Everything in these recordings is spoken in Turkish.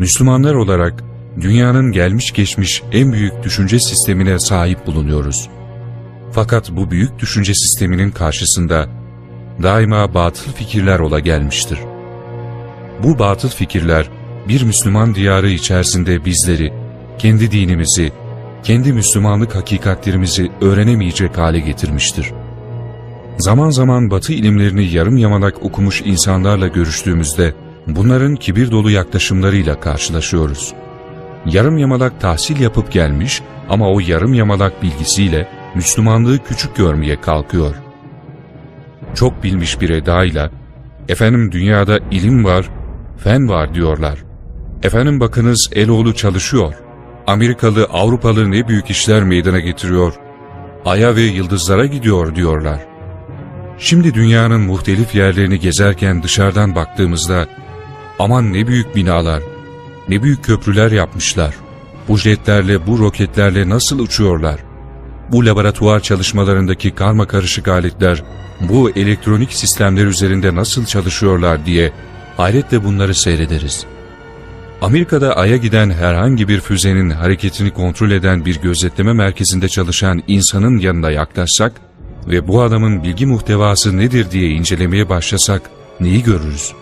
Müslümanlar olarak dünyanın gelmiş geçmiş en büyük düşünce sistemine sahip bulunuyoruz. Fakat bu büyük düşünce sisteminin karşısında daima batıl fikirler ola gelmiştir. Bu batıl fikirler bir Müslüman diyarı içerisinde bizleri, kendi dinimizi, kendi Müslümanlık hakikatlerimizi öğrenemeyecek hale getirmiştir. Zaman zaman batı ilimlerini yarım yamalak okumuş insanlarla görüştüğümüzde bunların kibir dolu yaklaşımlarıyla karşılaşıyoruz. Yarım yamalak tahsil yapıp gelmiş ama o yarım yamalak bilgisiyle Müslümanlığı küçük görmeye kalkıyor. Çok bilmiş bir edayla, efendim dünyada ilim var, fen var diyorlar. Efendim bakınız Eloğlu çalışıyor. Amerikalı, Avrupalı ne büyük işler meydana getiriyor. Ay'a ve yıldızlara gidiyor diyorlar. Şimdi dünyanın muhtelif yerlerini gezerken dışarıdan baktığımızda aman ne büyük binalar, ne büyük köprüler yapmışlar. Bu jetlerle, bu roketlerle nasıl uçuyorlar? Bu laboratuvar çalışmalarındaki karma karışık aletler, bu elektronik sistemler üzerinde nasıl çalışıyorlar diye hayretle bunları seyrederiz. Amerika'da Ay'a giden herhangi bir füzenin hareketini kontrol eden bir gözetleme merkezinde çalışan insanın yanına yaklaşsak ve bu adamın bilgi muhtevası nedir diye incelemeye başlasak neyi görürüz?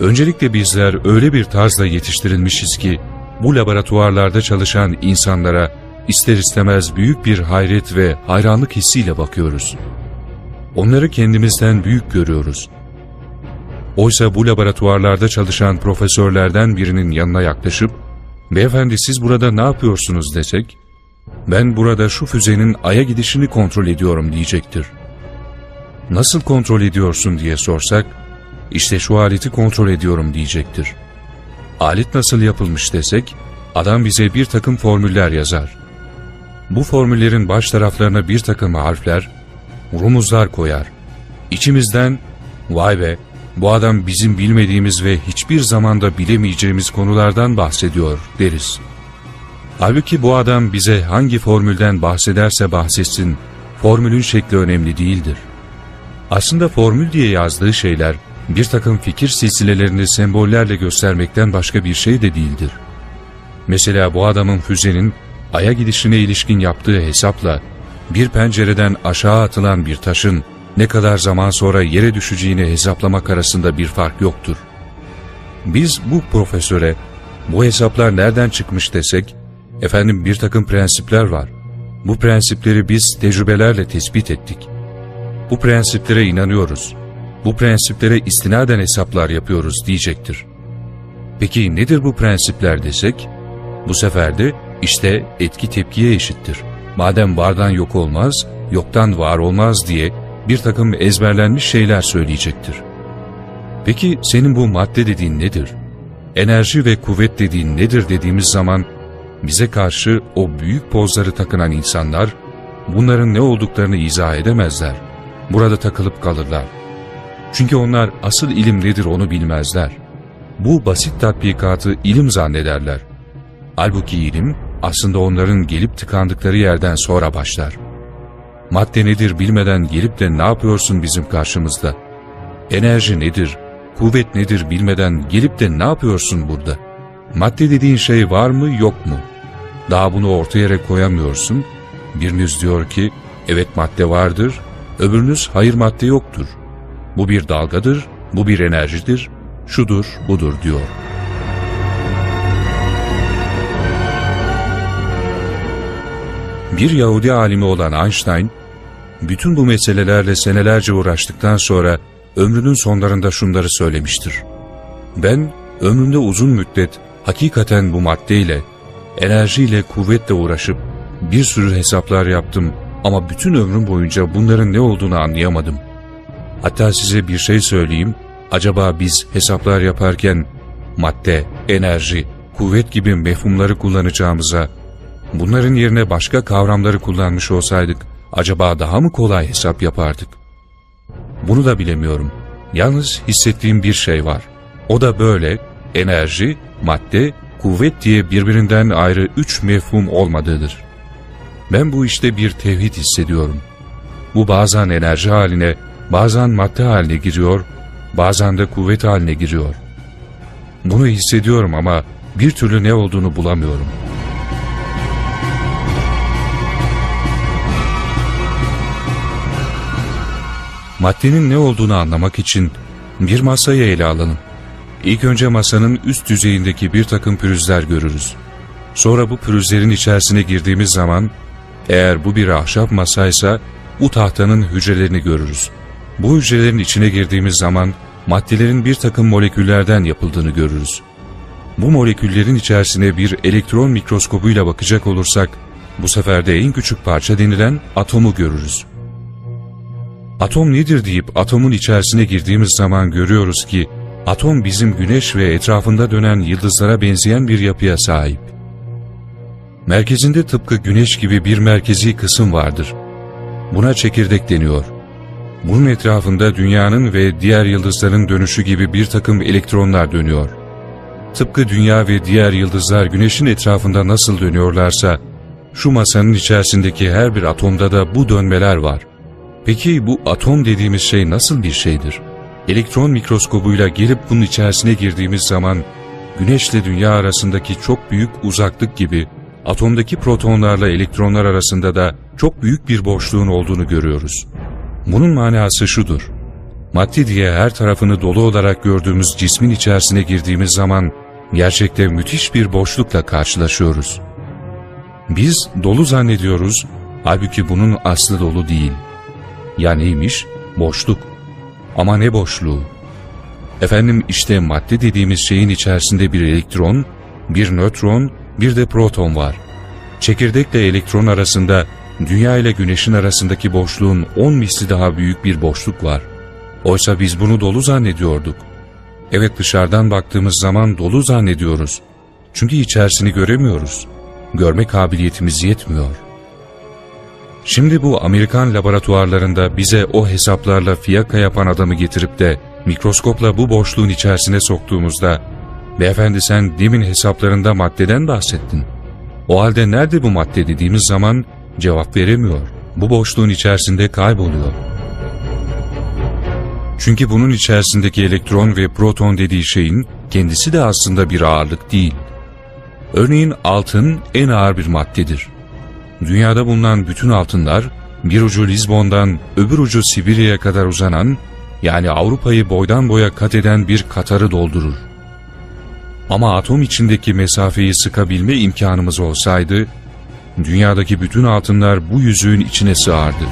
Öncelikle bizler öyle bir tarzda yetiştirilmişiz ki bu laboratuvarlarda çalışan insanlara ister istemez büyük bir hayret ve hayranlık hissiyle bakıyoruz. Onları kendimizden büyük görüyoruz. Oysa bu laboratuvarlarda çalışan profesörlerden birinin yanına yaklaşıp, ''Beyefendi siz burada ne yapıyorsunuz?'' desek, ''Ben burada şu füzenin Ay'a gidişini kontrol ediyorum.'' diyecektir. ''Nasıl kontrol ediyorsun?'' diye sorsak, ''İşte şu aleti kontrol ediyorum.'' diyecektir. Alet nasıl yapılmış desek, adam bize bir takım formüller yazar. Bu formüllerin baş taraflarına bir takım harfler, rumuzlar koyar. İçimizden, vay be bu adam bizim bilmediğimiz ve hiçbir zamanda bilemeyeceğimiz konulardan bahsediyor deriz. Halbuki bu adam bize hangi formülden bahsederse bahsetsin, formülün şekli önemli değildir. Aslında formül diye yazdığı şeyler, bir takım fikir silsilelerini sembollerle göstermekten başka bir şey de değildir. Mesela bu adamın füzenin Ay'a gidişine ilişkin yaptığı hesapla, bir pencereden aşağı atılan bir taşın ne kadar zaman sonra yere düşeceğini hesaplamak arasında bir fark yoktur. Biz bu profesöre, bu hesaplar nereden çıkmış desek, efendim bir takım prensipler var. Bu prensipleri biz tecrübelerle tespit ettik. Bu prensiplere inanıyoruz. Bu prensiplere istinaden hesaplar yapıyoruz diyecektir. Peki nedir bu prensipler desek? Bu sefer de işte etki tepkiye eşittir. Madem vardan yok olmaz, yoktan var olmaz diye bir takım ezberlenmiş şeyler söyleyecektir. Peki senin bu madde dediğin nedir? Enerji ve kuvvet dediğin nedir dediğimiz zaman bize karşı o büyük pozları takınan insanlar bunların ne olduklarını izah edemezler. Burada takılıp kalırlar. Çünkü onlar asıl ilim nedir onu bilmezler. Bu basit tatbikatı ilim zannederler. Halbuki ilim aslında onların gelip tıkandıkları yerden sonra başlar. Madde nedir bilmeden gelip de ne yapıyorsun bizim karşımızda? Enerji nedir, kuvvet nedir bilmeden gelip de ne yapıyorsun burada? Madde dediğin şey var mı yok mu? Daha bunu ortaya yere koyamıyorsun. Biriniz diyor ki evet madde vardır, öbürünüz hayır madde yoktur. Bu bir dalgadır, bu bir enerjidir, şudur budur diyor. Bir Yahudi alimi olan Einstein, bütün bu meselelerle senelerce uğraştıktan sonra ömrünün sonlarında şunları söylemiştir. Ben ömrümde uzun müddet hakikaten bu maddeyle, enerjiyle, kuvvetle uğraşıp bir sürü hesaplar yaptım ama bütün ömrüm boyunca bunların ne olduğunu anlayamadım. Hatta size bir şey söyleyeyim, acaba biz hesaplar yaparken madde, enerji, kuvvet gibi mefhumları kullanacağımıza, bunların yerine başka kavramları kullanmış olsaydık, acaba daha mı kolay hesap yapardık? Bunu da bilemiyorum. Yalnız hissettiğim bir şey var. O da böyle, enerji, madde, kuvvet diye birbirinden ayrı üç mefhum olmadığıdır. Ben bu işte bir tevhid hissediyorum. Bu bazen enerji haline, bazen madde haline giriyor, bazen de kuvvet haline giriyor. Bunu hissediyorum ama bir türlü ne olduğunu bulamıyorum. Maddenin ne olduğunu anlamak için bir masayı ele alalım. İlk önce masanın üst düzeyindeki bir takım pürüzler görürüz. Sonra bu pürüzlerin içerisine girdiğimiz zaman eğer bu bir ahşap masaysa bu tahtanın hücrelerini görürüz. Bu hücrelerin içine girdiğimiz zaman maddelerin bir takım moleküllerden yapıldığını görürüz. Bu moleküllerin içerisine bir elektron mikroskobuyla bakacak olursak bu sefer de en küçük parça denilen atomu görürüz. Atom nedir deyip atomun içerisine girdiğimiz zaman görüyoruz ki atom bizim güneş ve etrafında dönen yıldızlara benzeyen bir yapıya sahip. Merkezinde tıpkı güneş gibi bir merkezi kısım vardır. Buna çekirdek deniyor. Bunun etrafında dünyanın ve diğer yıldızların dönüşü gibi bir takım elektronlar dönüyor. Tıpkı dünya ve diğer yıldızlar güneşin etrafında nasıl dönüyorlarsa, şu masanın içerisindeki her bir atomda da bu dönmeler var. Peki bu atom dediğimiz şey nasıl bir şeydir? Elektron mikroskobuyla gelip bunun içerisine girdiğimiz zaman, güneşle dünya arasındaki çok büyük uzaklık gibi, atomdaki protonlarla elektronlar arasında da çok büyük bir boşluğun olduğunu görüyoruz. Bunun manası şudur. Madde diye her tarafını dolu olarak gördüğümüz cismin içerisine girdiğimiz zaman gerçekte müthiş bir boşlukla karşılaşıyoruz. Biz dolu zannediyoruz, halbuki bunun aslı dolu değil. Ya neymiş? Boşluk. Ama ne boşluğu? Efendim işte madde dediğimiz şeyin içerisinde bir elektron, bir nötron, bir de proton var. Çekirdekle elektron arasında Dünya ile Güneş'in arasındaki boşluğun on misli daha büyük bir boşluk var. Oysa biz bunu dolu zannediyorduk. Evet dışarıdan baktığımız zaman dolu zannediyoruz. Çünkü içerisini göremiyoruz. Görme kabiliyetimiz yetmiyor. Şimdi bu Amerikan laboratuvarlarında bize o hesaplarla fiyaka yapan adamı getirip de mikroskopla bu boşluğun içerisine soktuğumuzda ''Beyefendi sen demin hesaplarında maddeden bahsettin. O halde nerede bu madde?'' dediğimiz zaman cevap veremiyor. Bu boşluğun içerisinde kayboluyor. Çünkü bunun içerisindeki elektron ve proton dediği şeyin kendisi de aslında bir ağırlık değil. Örneğin altın en ağır bir maddedir. Dünyada bulunan bütün altınlar bir ucu Lizbon'dan öbür ucu Sibirya'ya kadar uzanan yani Avrupa'yı boydan boya kat eden bir Katar'ı doldurur. Ama atom içindeki mesafeyi sıkabilme imkanımız olsaydı, dünyadaki bütün altınlar bu yüzüğün içine sığardı.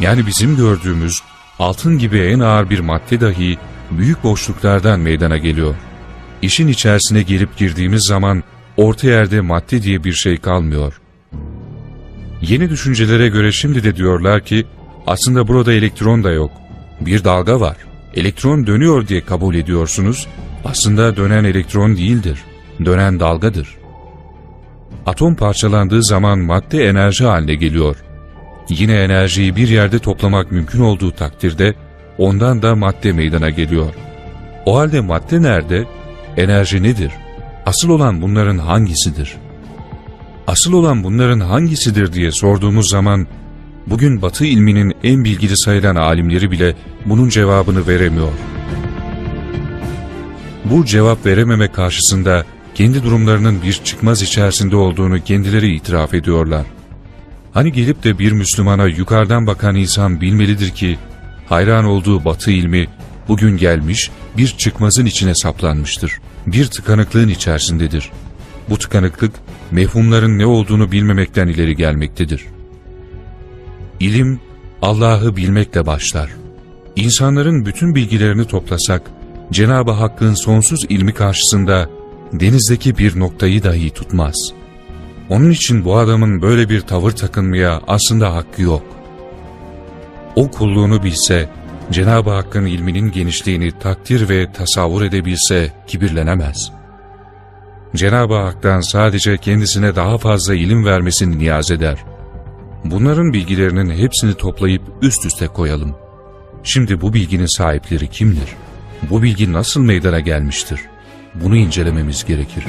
Yani bizim gördüğümüz altın gibi en ağır bir madde dahi büyük boşluklardan meydana geliyor. İşin içerisine gelip girdiğimiz zaman orta yerde madde diye bir şey kalmıyor. Yeni düşüncelere göre şimdi de diyorlar ki aslında burada elektron da yok. Bir dalga var. Elektron dönüyor diye kabul ediyorsunuz. Aslında dönen elektron değildir. Dönen dalgadır. Atom parçalandığı zaman madde enerji haline geliyor. Yine enerjiyi bir yerde toplamak mümkün olduğu takdirde ondan da madde meydana geliyor. O halde madde nerede? Enerji nedir? Asıl olan bunların hangisidir? Asıl olan bunların hangisidir diye sorduğumuz zaman bugün Batı ilminin en bilgili sayılan alimleri bile bunun cevabını veremiyor. Bu cevap verememe karşısında kendi durumlarının bir çıkmaz içerisinde olduğunu kendileri itiraf ediyorlar. Hani gelip de bir Müslümana yukarıdan bakan insan bilmelidir ki, hayran olduğu batı ilmi bugün gelmiş bir çıkmazın içine saplanmıştır. Bir tıkanıklığın içerisindedir. Bu tıkanıklık mefhumların ne olduğunu bilmemekten ileri gelmektedir. İlim Allah'ı bilmekle başlar. İnsanların bütün bilgilerini toplasak, Cenab-ı Hakk'ın sonsuz ilmi karşısında denizdeki bir noktayı dahi tutmaz. Onun için bu adamın böyle bir tavır takınmaya aslında hakkı yok. O kulluğunu bilse, Cenab-ı Hakk'ın ilminin genişliğini takdir ve tasavvur edebilse kibirlenemez. Cenab-ı Hak'tan sadece kendisine daha fazla ilim vermesini niyaz eder. Bunların bilgilerinin hepsini toplayıp üst üste koyalım. Şimdi bu bilginin sahipleri kimdir? Bu bilgi nasıl meydana gelmiştir? Bunu incelememiz gerekir.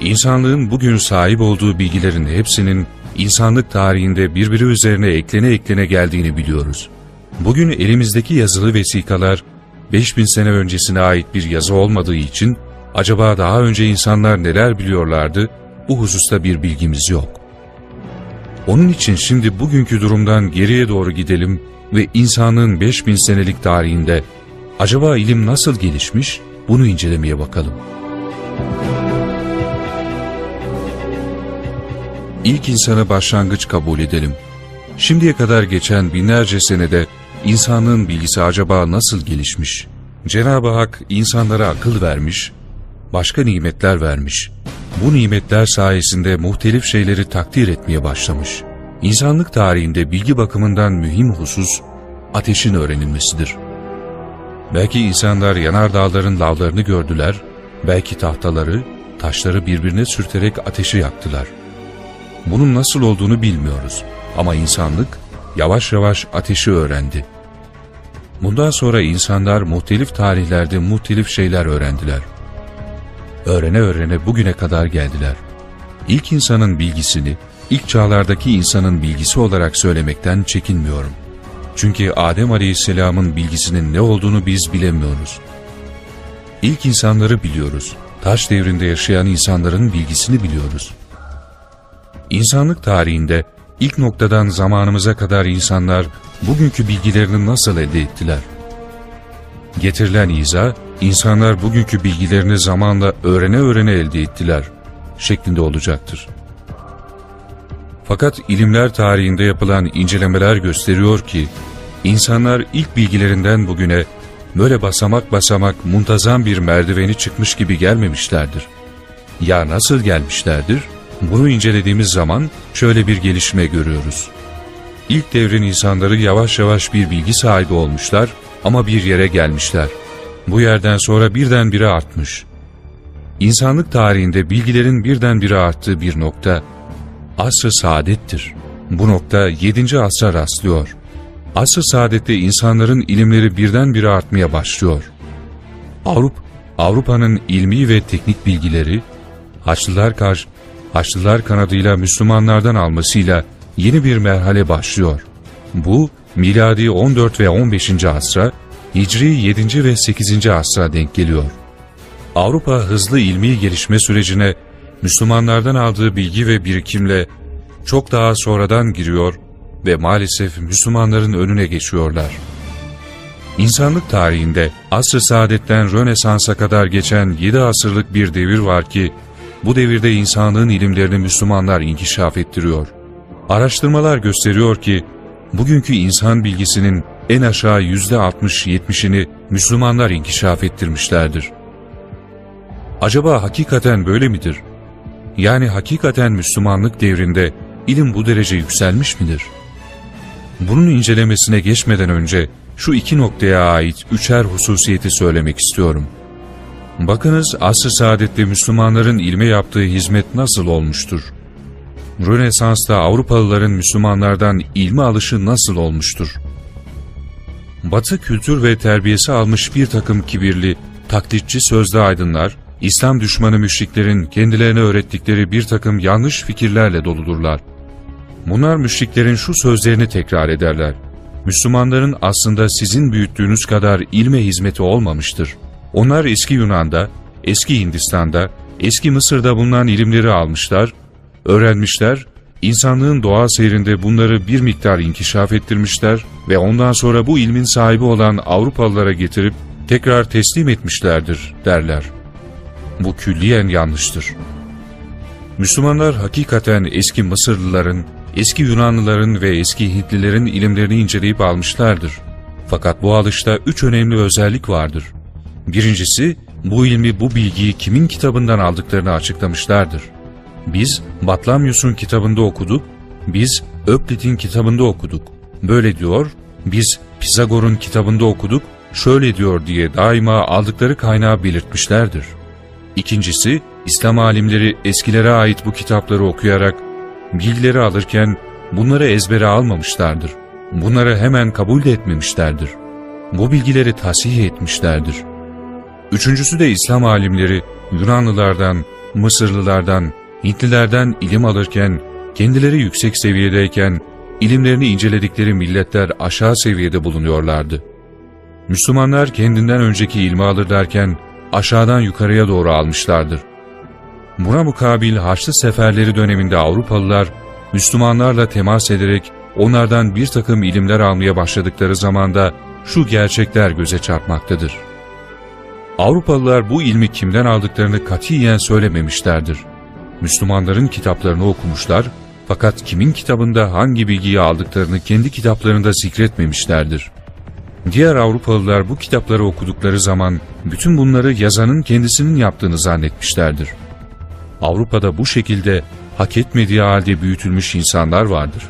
İnsanlığın bugün sahip olduğu bilgilerin hepsinin insanlık tarihinde birbiri üzerine eklene eklene geldiğini biliyoruz. Bugün elimizdeki yazılı vesikalar 5000 sene öncesine ait bir yazı olmadığı için acaba daha önce insanlar neler biliyorlardı bu hususta bir bilgimiz yok. Onun için şimdi bugünkü durumdan geriye doğru gidelim ve insanlığın 5000 senelik tarihinde acaba ilim nasıl gelişmiş bunu incelemeye bakalım. İlk insanı başlangıç kabul edelim. Şimdiye kadar geçen binlerce senede insanlığın bilgisi acaba nasıl gelişmiş? Cenab-ı Hak insanlara akıl vermiş, başka nimetler vermiş. Bu nimetler sayesinde muhtelif şeyleri takdir etmeye başlamış. İnsanlık tarihinde bilgi bakımından mühim husus ateşin öğrenilmesidir. Belki insanlar yanardağların lavlarını gördüler, belki tahtaları, taşları birbirine sürterek ateşi yaktılar. Bunun nasıl olduğunu bilmiyoruz ama insanlık yavaş yavaş ateşi öğrendi. Bundan sonra insanlar muhtelif tarihlerde muhtelif şeyler öğrendiler. Öğrene öğrene bugüne kadar geldiler. İlk insanın bilgisini, ilk çağlardaki insanın bilgisi olarak söylemekten çekinmiyorum. Çünkü Adem Aleyhisselam'ın bilgisinin ne olduğunu biz bilemiyoruz. İlk insanları biliyoruz. Taş devrinde yaşayan insanların bilgisini biliyoruz. İnsanlık tarihinde ilk noktadan zamanımıza kadar insanlar bugünkü bilgilerini nasıl elde ettiler? Getirilen izah, insanlar bugünkü bilgilerini zamanla öğrene öğrene elde ettiler şeklinde olacaktır. Fakat ilimler tarihinde yapılan incelemeler gösteriyor ki, insanlar ilk bilgilerinden bugüne böyle basamak basamak muntazam bir merdiveni çıkmış gibi gelmemişlerdir. Ya nasıl gelmişlerdir? Bunu incelediğimiz zaman şöyle bir gelişme görüyoruz. İlk devrin insanları yavaş yavaş bir bilgi sahibi olmuşlar ama bir yere gelmişler. Bu yerden sonra birdenbire artmış. İnsanlık tarihinde bilgilerin birdenbire arttığı bir nokta, asr-ı saadettir. Bu nokta 7. asra rastlıyor. Asr-ı saadette insanların ilimleri birdenbire artmaya başlıyor. Avrupa, Avrupa'nın ilmi ve teknik bilgileri, Haçlılar karşı Haçlılar kanadıyla Müslümanlardan almasıyla yeni bir merhale başlıyor. Bu, miladi 14 ve 15. asra, Hicri 7. ve 8. asra denk geliyor. Avrupa hızlı ilmi gelişme sürecine Müslümanlardan aldığı bilgi ve birikimle çok daha sonradan giriyor ve maalesef Müslümanların önüne geçiyorlar. İnsanlık tarihinde asr-ı saadetten Rönesans'a kadar geçen 7 asırlık bir devir var ki bu devirde insanlığın ilimlerini Müslümanlar inkişaf ettiriyor. Araştırmalar gösteriyor ki, bugünkü insan bilgisinin en aşağı %60-70'ini Müslümanlar inkişaf ettirmişlerdir. Acaba hakikaten böyle midir? Yani hakikaten Müslümanlık devrinde ilim bu derece yükselmiş midir? Bunun incelemesine geçmeden önce şu iki noktaya ait üçer hususiyeti söylemek istiyorum. Bakınız asr-ı saadette Müslümanların ilme yaptığı hizmet nasıl olmuştur? Rönesans'ta Avrupalıların Müslümanlardan ilme alışı nasıl olmuştur? Batı kültür ve terbiyesi almış bir takım kibirli, taklitçi sözde aydınlar, İslam düşmanı müşriklerin kendilerine öğrettikleri bir takım yanlış fikirlerle doludurlar. Bunlar müşriklerin şu sözlerini tekrar ederler. Müslümanların aslında sizin büyüttüğünüz kadar ilme hizmeti olmamıştır. Onlar eski Yunan'da, eski Hindistan'da, eski Mısır'da bulunan ilimleri almışlar, öğrenmişler, insanlığın doğal seyrinde bunları bir miktar inkişaf ettirmişler ve ondan sonra bu ilmin sahibi olan Avrupalılara getirip tekrar teslim etmişlerdir derler. Bu külliyen yanlıştır. Müslümanlar hakikaten eski Mısırlıların, eski Yunanlıların ve eski Hintlilerin ilimlerini inceleyip almışlardır. Fakat bu alışta üç önemli özellik vardır. Birincisi, bu ilmi bu bilgiyi kimin kitabından aldıklarını açıklamışlardır. Biz Batlamyus'un kitabında okuduk, biz Öklit'in kitabında okuduk. Böyle diyor, biz Pisagor'un kitabında okuduk, şöyle diyor diye daima aldıkları kaynağı belirtmişlerdir. İkincisi, İslam alimleri eskilere ait bu kitapları okuyarak, bilgileri alırken bunları ezbere almamışlardır. Bunları hemen kabul de etmemişlerdir. Bu bilgileri tasih etmişlerdir. Üçüncüsü de İslam alimleri Yunanlılardan, Mısırlılardan, Hintlilerden ilim alırken, kendileri yüksek seviyedeyken, ilimlerini inceledikleri milletler aşağı seviyede bulunuyorlardı. Müslümanlar kendinden önceki ilmi alırlarken, aşağıdan yukarıya doğru almışlardır. Buna mukabil Haçlı seferleri döneminde Avrupalılar, Müslümanlarla temas ederek onlardan bir takım ilimler almaya başladıkları zamanda şu gerçekler göze çarpmaktadır. Avrupalılar bu ilmi kimden aldıklarını katiyen söylememişlerdir. Müslümanların kitaplarını okumuşlar fakat kimin kitabında hangi bilgiyi aldıklarını kendi kitaplarında zikretmemişlerdir. Diğer Avrupalılar bu kitapları okudukları zaman bütün bunları yazanın kendisinin yaptığını zannetmişlerdir. Avrupa'da bu şekilde hak etmediği halde büyütülmüş insanlar vardır.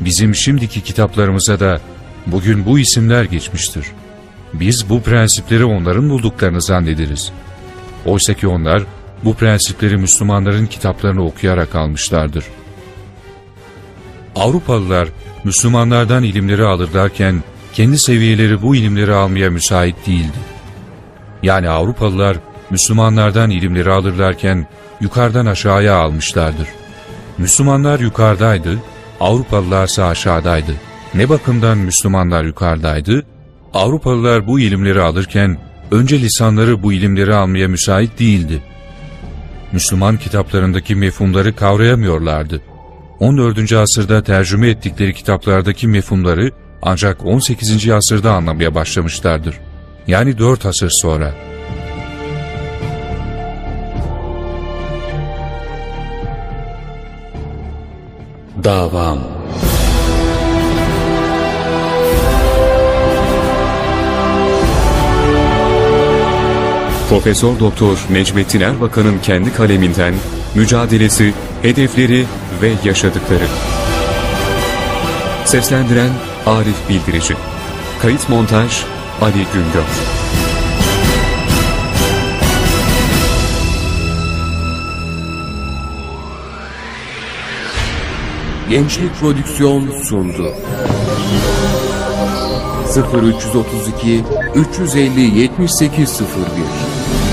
Bizim şimdiki kitaplarımıza da bugün bu isimler geçmiştir. Biz bu prensipleri onların bulduklarını zannederiz. Oysa ki onlar bu prensipleri Müslümanların kitaplarını okuyarak almışlardır. Avrupalılar Müslümanlardan ilimleri alırlarken kendi seviyeleri bu ilimleri almaya müsait değildi. Yani Avrupalılar Müslümanlardan ilimleri alırlarken yukarıdan aşağıya almışlardır. Müslümanlar yukarıdaydı, Avrupalılar ise aşağıdaydı. Ne bakımdan Müslümanlar yukarıdaydı? Avrupalılar bu ilimleri alırken önce lisanları bu ilimleri almaya müsait değildi. Müslüman kitaplarındaki mefhumları kavrayamıyorlardı. 14. asırda tercüme ettikleri kitaplardaki mefhumları ancak 18. asırda anlamaya başlamışlardır. Yani 4 asır sonra. Davam Profesör Doktor Necmettin Erbakan'ın kendi kaleminden mücadelesi, hedefleri ve yaşadıkları. Seslendiren Arif Bildirici. Kayıt montaj Ali Güngör. Gençlik Prodüksiyon sundu. 0332 350 7801